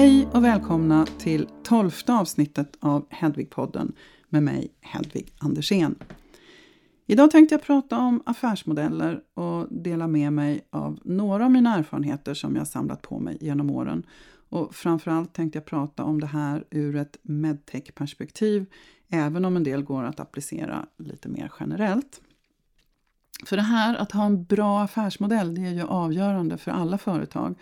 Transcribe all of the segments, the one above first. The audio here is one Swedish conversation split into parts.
Hej och välkomna till tolfte avsnittet av Hedvig-podden med mig Hedvig Andersén. Idag tänkte jag prata om affärsmodeller och dela med mig av några av mina erfarenheter som jag samlat på mig genom åren. Och framförallt tänkte jag prata om det här ur ett medtech-perspektiv, även om en del går att applicera lite mer generellt. För det här att ha en bra affärsmodell, det är ju avgörande för alla företag.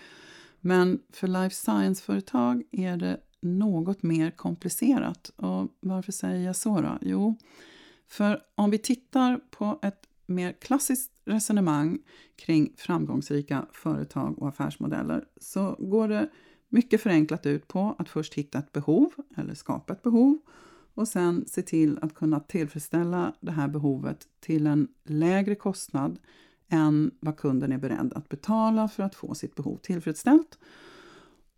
Men för life science-företag är det något mer komplicerat. Och varför säger jag så då? Jo, för om vi tittar på ett mer klassiskt resonemang kring framgångsrika företag och affärsmodeller så går det mycket förenklat ut på att först hitta ett behov eller skapa ett behov och sen se till att kunna tillfredsställa det här behovet till en lägre kostnad än vad kunden är beredd att betala för att få sitt behov tillfredsställt.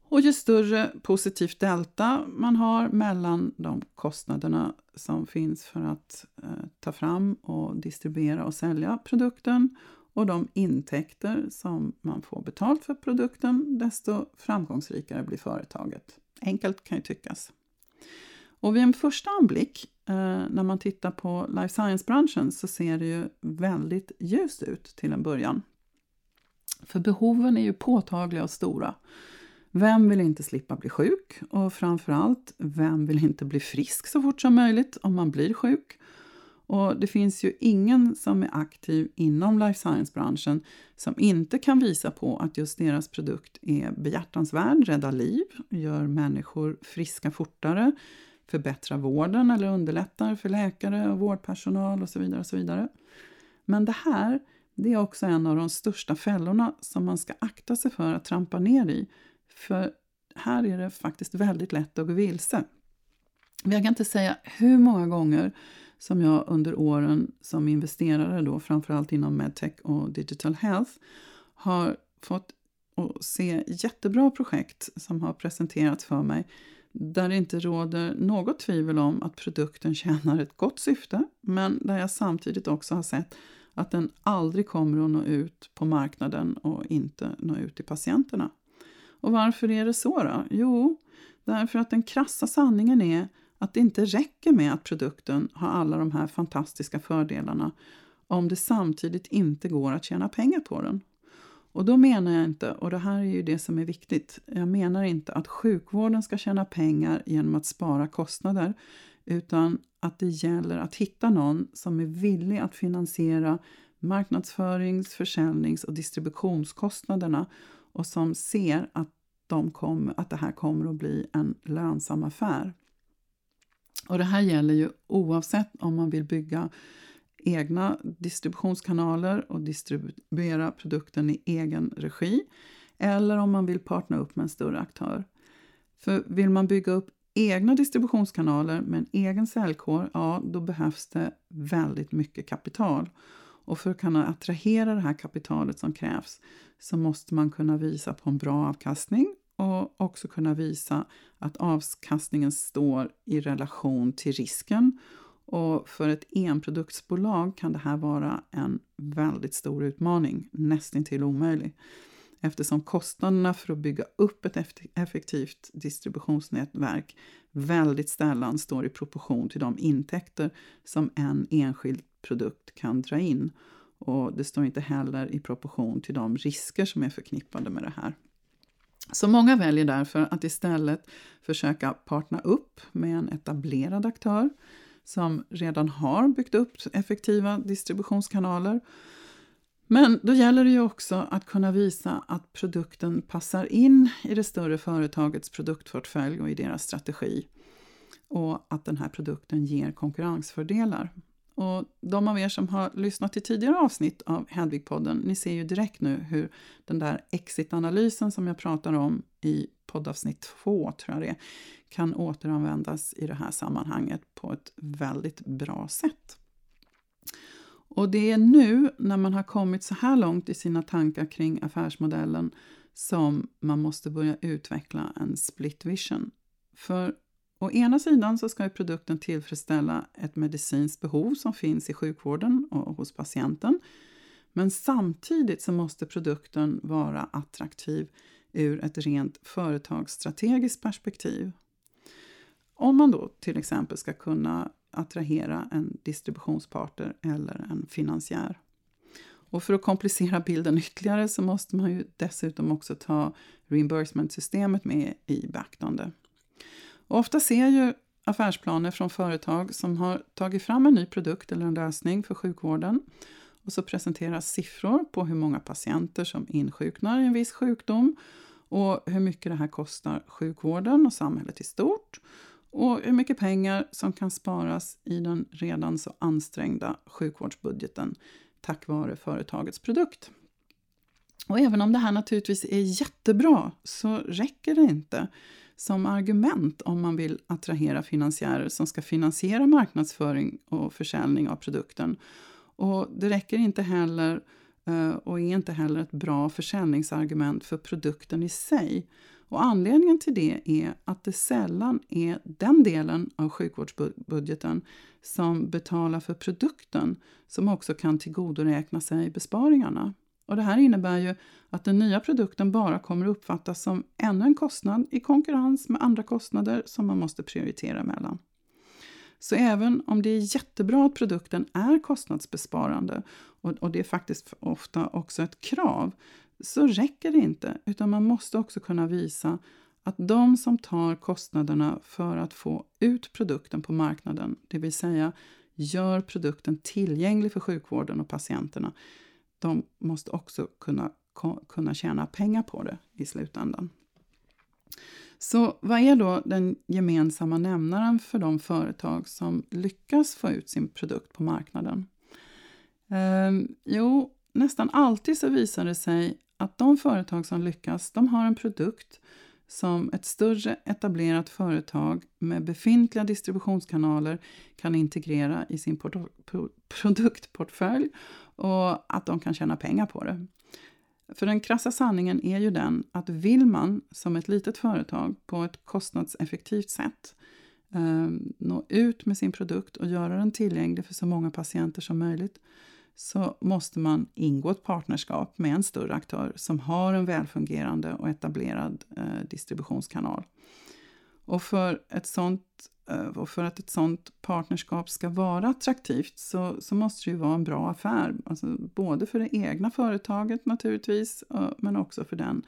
Och ju större positivt delta man har mellan de kostnaderna som finns för att eh, ta fram och distribuera och sälja produkten och de intäkter som man får betalt för produkten, desto framgångsrikare blir företaget. Enkelt kan ju tyckas. Och vid en första anblick, Eh, när man tittar på life science-branschen, så ser det ju väldigt ljust ut till en början. För behoven är ju påtagliga och stora. Vem vill inte slippa bli sjuk? Och framförallt, vem vill inte bli frisk så fort som möjligt om man blir sjuk? Och det finns ju ingen som är aktiv inom life science-branschen som inte kan visa på att just deras produkt är behjärtansvärd, räddar liv, gör människor friska fortare, förbättrar vården eller underlättar för läkare och vårdpersonal och så vidare. Och så vidare. Men det här det är också en av de största fällorna som man ska akta sig för att trampa ner i. För här är det faktiskt väldigt lätt att gå vilse. Jag kan inte säga hur många gånger som jag under åren som investerare, då, framförallt inom medtech och digital health, har fått se jättebra projekt som har presenterats för mig där det inte råder något tvivel om att produkten tjänar ett gott syfte men där jag samtidigt också har sett att den aldrig kommer att nå ut på marknaden och inte nå ut till patienterna. Och varför är det så då? Jo, därför att den krassa sanningen är att det inte räcker med att produkten har alla de här fantastiska fördelarna om det samtidigt inte går att tjäna pengar på den. Och då menar jag inte, och det här är ju det som är viktigt, jag menar inte att sjukvården ska tjäna pengar genom att spara kostnader, utan att det gäller att hitta någon som är villig att finansiera marknadsförings-, försäljnings och distributionskostnaderna och som ser att, de kom, att det här kommer att bli en lönsam affär. Och det här gäller ju oavsett om man vill bygga egna distributionskanaler och distribuera produkten i egen regi eller om man vill partna upp med en större aktör. För vill man bygga upp egna distributionskanaler med en egen säljkår, ja då behövs det väldigt mycket kapital. Och för att kunna attrahera det här kapitalet som krävs så måste man kunna visa på en bra avkastning och också kunna visa att avkastningen står i relation till risken. Och för ett enproduktsbolag kan det här vara en väldigt stor utmaning, nästintill omöjlig. Eftersom kostnaderna för att bygga upp ett effektivt distributionsnätverk väldigt sällan står i proportion till de intäkter som en enskild produkt kan dra in. Och det står inte heller i proportion till de risker som är förknippade med det här. Så många väljer därför att istället försöka partna upp med en etablerad aktör som redan har byggt upp effektiva distributionskanaler. Men då gäller det ju också att kunna visa att produkten passar in i det större företagets produktportfölj och i deras strategi och att den här produkten ger konkurrensfördelar. Och de av er som har lyssnat till tidigare avsnitt av Hedvig-podden, ni ser ju direkt nu hur den där exit-analysen som jag pratar om i poddavsnitt 2, tror jag det är, kan återanvändas i det här sammanhanget på ett väldigt bra sätt. Och det är nu, när man har kommit så här långt i sina tankar kring affärsmodellen, som man måste börja utveckla en split vision. För Å ena sidan så ska produkten tillfredsställa ett medicinskt behov som finns i sjukvården och hos patienten. Men samtidigt så måste produkten vara attraktiv ur ett rent företagsstrategiskt perspektiv. Om man då till exempel ska kunna attrahera en distributionspartner eller en finansiär. Och för att komplicera bilden ytterligare så måste man ju dessutom också ta reimbursement-systemet med i beaktande. Och ofta ser ju affärsplaner från företag som har tagit fram en ny produkt eller en lösning för sjukvården och så presenteras siffror på hur många patienter som insjuknar i en viss sjukdom och hur mycket det här kostar sjukvården och samhället i stort och hur mycket pengar som kan sparas i den redan så ansträngda sjukvårdsbudgeten tack vare företagets produkt. Och även om det här naturligtvis är jättebra så räcker det inte som argument om man vill attrahera finansiärer som ska finansiera marknadsföring och försäljning av produkten. Och det räcker inte heller eh, och är inte heller ett bra försäljningsargument för produkten i sig. Och anledningen till det är att det sällan är den delen av sjukvårdsbudgeten som betalar för produkten som också kan tillgodoräkna sig besparingarna. Och det här innebär ju att den nya produkten bara kommer att uppfattas som ännu en kostnad i konkurrens med andra kostnader som man måste prioritera mellan. Så även om det är jättebra att produkten är kostnadsbesparande och, och det är faktiskt ofta också ett krav så räcker det inte utan man måste också kunna visa att de som tar kostnaderna för att få ut produkten på marknaden, det vill säga gör produkten tillgänglig för sjukvården och patienterna, de måste också kunna, kunna tjäna pengar på det i slutändan. Så vad är då den gemensamma nämnaren för de företag som lyckas få ut sin produkt på marknaden? Ehm, jo, nästan alltid så visar det sig att de företag som lyckas, de har en produkt som ett större etablerat företag med befintliga distributionskanaler kan integrera i sin produktportfölj och att de kan tjäna pengar på det. För den krassa sanningen är ju den att vill man som ett litet företag på ett kostnadseffektivt sätt eh, nå ut med sin produkt och göra den tillgänglig för så många patienter som möjligt så måste man ingå ett partnerskap med en större aktör som har en välfungerande och etablerad eh, distributionskanal. Och för, ett sånt, Eh, och för att ett sådant partnerskap ska vara attraktivt så, så måste det ju vara en bra affär. Alltså både för det egna företaget naturligtvis, eh, men också för den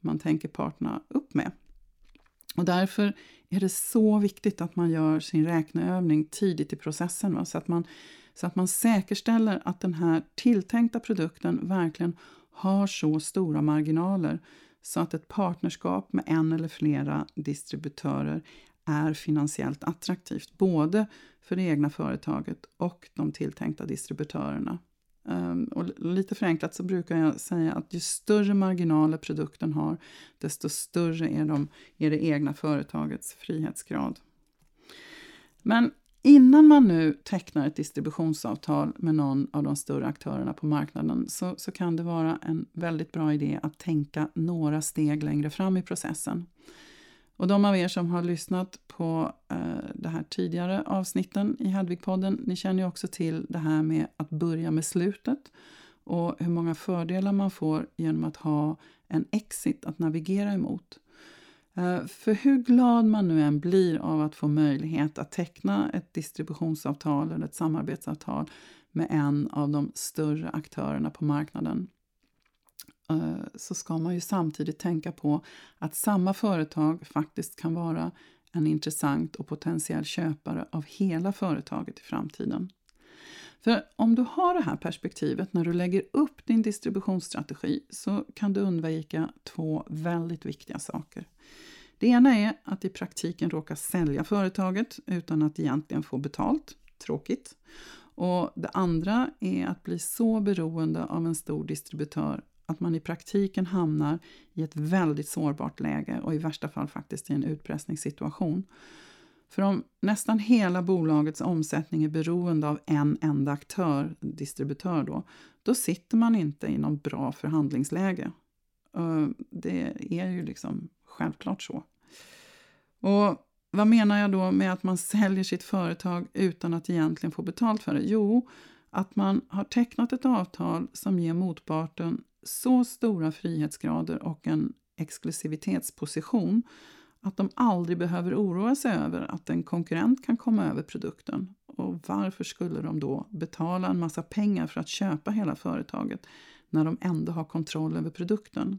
man tänker partna upp med. Och därför är det så viktigt att man gör sin räkneövning tidigt i processen. Va? Så att man så att man säkerställer att den här tilltänkta produkten verkligen har så stora marginaler så att ett partnerskap med en eller flera distributörer är finansiellt attraktivt både för det egna företaget och de tilltänkta distributörerna. Ehm, och lite förenklat så brukar jag säga att ju större marginaler produkten har desto större är, de, är det egna företagets frihetsgrad. Men Innan man nu tecknar ett distributionsavtal med någon av de större aktörerna på marknaden så, så kan det vara en väldigt bra idé att tänka några steg längre fram i processen. Och de av er som har lyssnat på eh, det här tidigare avsnitten i Hedvigpodden, ni känner ju också till det här med att börja med slutet och hur många fördelar man får genom att ha en exit att navigera emot. Eh, för hur glad man nu än blir av att få möjlighet att teckna ett distributionsavtal eller ett samarbetsavtal med en av de större aktörerna på marknaden Eh, så ska man ju samtidigt tänka på att samma företag faktiskt kan vara en intressant och potentiell köpare av hela företaget i framtiden. För om du har det här perspektivet när du lägger upp din distributionsstrategi så kan du undvika två väldigt viktiga saker. Det ena är att i praktiken råka sälja företaget utan att egentligen få betalt. Tråkigt. Och det andra är att bli så beroende av en stor distributör att man i praktiken hamnar i ett väldigt sårbart läge och i värsta fall faktiskt i en utpressningssituation. För om nästan hela bolagets omsättning är beroende av en enda aktör, distributör då, då sitter man inte i någon bra förhandlingsläge. Det är ju liksom självklart så. Och vad menar jag då med att man säljer sitt företag utan att egentligen få betalt för det? Jo, att man har tecknat ett avtal som ger motparten så stora frihetsgrader och en exklusivitetsposition att de aldrig behöver oroa sig över att en konkurrent kan komma över produkten. Och varför skulle de då betala en massa pengar för att köpa hela företaget när de ändå har kontroll över produkten?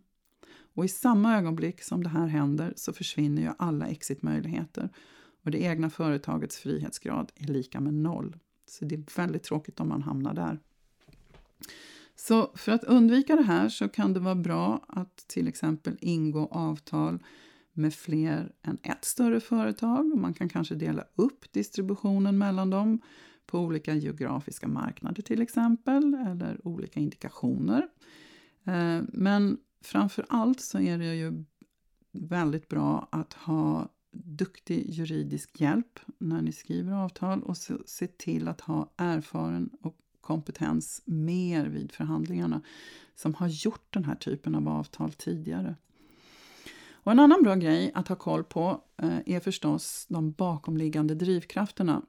Och i samma ögonblick som det här händer så försvinner ju alla exitmöjligheter och det egna företagets frihetsgrad är lika med noll. Så det är väldigt tråkigt om man hamnar där. Så för att undvika det här så kan det vara bra att till exempel ingå avtal med fler än ett större företag. Man kan kanske dela upp distributionen mellan dem på olika geografiska marknader till exempel, eller olika indikationer. Eh, men framför allt så är det ju väldigt bra att ha duktig juridisk hjälp när ni skriver avtal och se till att ha erfaren och kompetens mer vid förhandlingarna som har gjort den här typen av avtal tidigare. Och en annan bra grej att ha koll på eh, är förstås de bakomliggande drivkrafterna.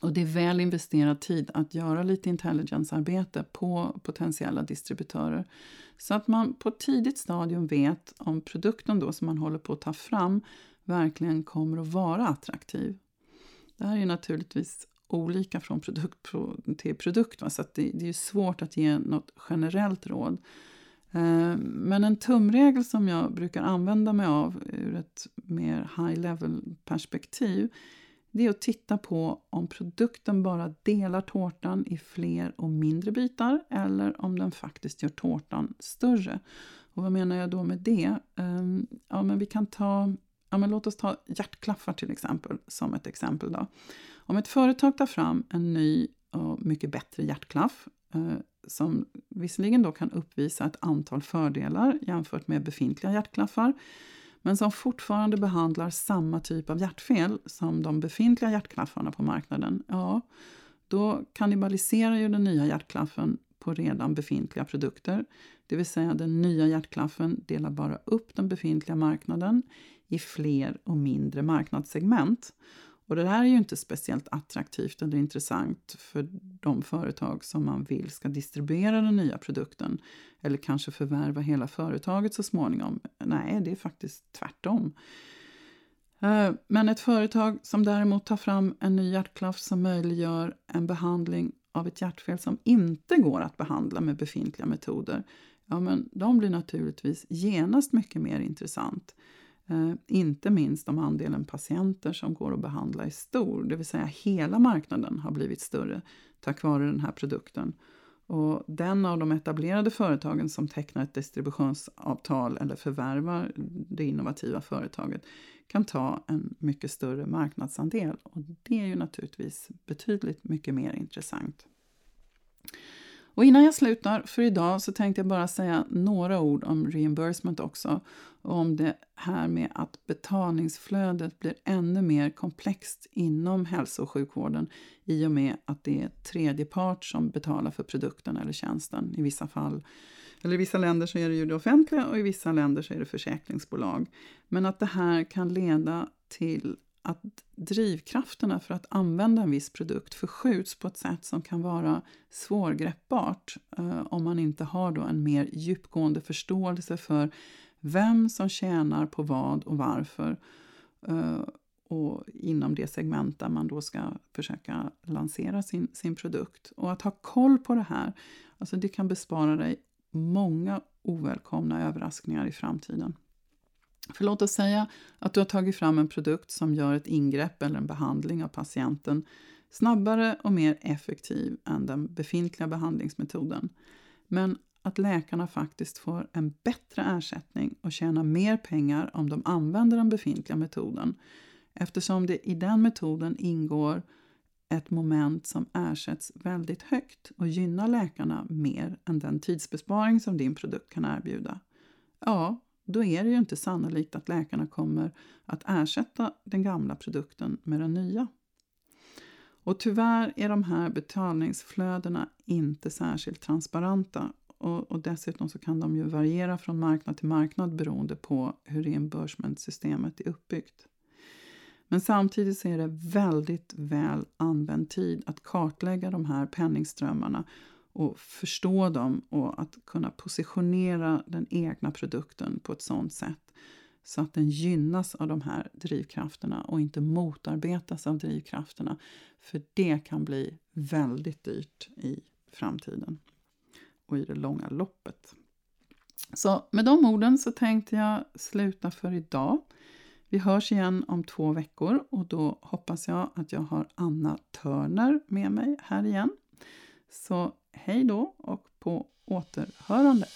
Och det är väl investerad tid att göra lite intelligence-arbete på potentiella distributörer. Så att man på ett tidigt stadium vet om produkten då som man håller på att ta fram verkligen kommer att vara attraktiv. Det här är naturligtvis olika från produkt till produkt, va? så det, det är svårt att ge något generellt råd. Eh, men en tumregel som jag brukar använda mig av ur ett mer high level perspektiv det är att titta på om produkten bara delar tårtan i fler och mindre bitar eller om den faktiskt gör tårtan större. Och vad menar jag då med det? Eh, ja, men vi kan ta, ja, men låt oss ta hjärtklaffar till exempel som ett exempel. Då. Om ett företag tar fram en ny och mycket bättre hjärtklaff eh, som visserligen då kan uppvisa ett antal fördelar jämfört med befintliga hjärtklaffar men som fortfarande behandlar samma typ av hjärtfel som de befintliga hjärtklaffarna på marknaden, ja, då kannibaliserar ju den nya hjärtklaffen på redan befintliga produkter. Det vill säga den nya hjärtklaffen delar bara upp den befintliga marknaden i fler och mindre marknadssegment. Och det här är ju inte speciellt attraktivt eller intressant för de företag som man vill ska distribuera den nya produkten eller kanske förvärva hela företaget så småningom. Nej, det är faktiskt tvärtom. Eh, men ett företag som däremot tar fram en ny hjärtklaff som möjliggör en behandling av ett hjärtfel som inte går att behandla med befintliga metoder, ja men de blir naturligtvis genast mycket mer intressant. Eh, inte minst om andelen patienter som går att behandla är stor, det vill säga hela marknaden har blivit större tack vare den här produkten. Och den av de etablerade företagen som tecknar ett distributionsavtal eller förvärvar det innovativa företaget kan ta en mycket större marknadsandel. Och det är ju naturligtvis betydligt mycket mer intressant. Och innan jag slutar för idag så tänkte jag bara säga några ord om reimbursement också. Och om det här med att betalningsflödet blir ännu mer komplext inom hälso och sjukvården i och med att det är tredje part som betalar för produkten eller tjänsten i vissa fall. Eller i vissa länder så är det ju det offentliga och i vissa länder så är det försäkringsbolag. Men att det här kan leda till att drivkrafterna för att använda en viss produkt förskjuts på ett sätt som kan vara svårgreppbart eh, om man inte har då en mer djupgående förståelse för vem som tjänar på vad och varför eh, och inom det segment där man då ska försöka lansera sin, sin produkt. Och att ha koll på det här, alltså det kan bespara dig många ovälkomna överraskningar i framtiden. För låt oss säga att du har tagit fram en produkt som gör ett ingrepp eller en behandling av patienten snabbare och mer effektiv än den befintliga behandlingsmetoden. Men att läkarna faktiskt får en bättre ersättning och tjänar mer pengar om de använder den befintliga metoden eftersom det i den metoden ingår ett moment som ersätts väldigt högt och gynnar läkarna mer än den tidsbesparing som din produkt kan erbjuda. Ja, då är det ju inte sannolikt att läkarna kommer att ersätta den gamla produkten med den nya. Och tyvärr är de här betalningsflödena inte särskilt transparenta och, och dessutom så kan de ju variera från marknad till marknad beroende på hur reimbursementsystemet är uppbyggt. Men samtidigt så är det väldigt väl använd tid att kartlägga de här penningströmmarna och förstå dem och att kunna positionera den egna produkten på ett sådant sätt så att den gynnas av de här drivkrafterna och inte motarbetas av drivkrafterna. För det kan bli väldigt dyrt i framtiden och i det långa loppet. Så med de orden så tänkte jag sluta för idag. Vi hörs igen om två veckor och då hoppas jag att jag har Anna Törner med mig här igen. Så hej då och på återhörande!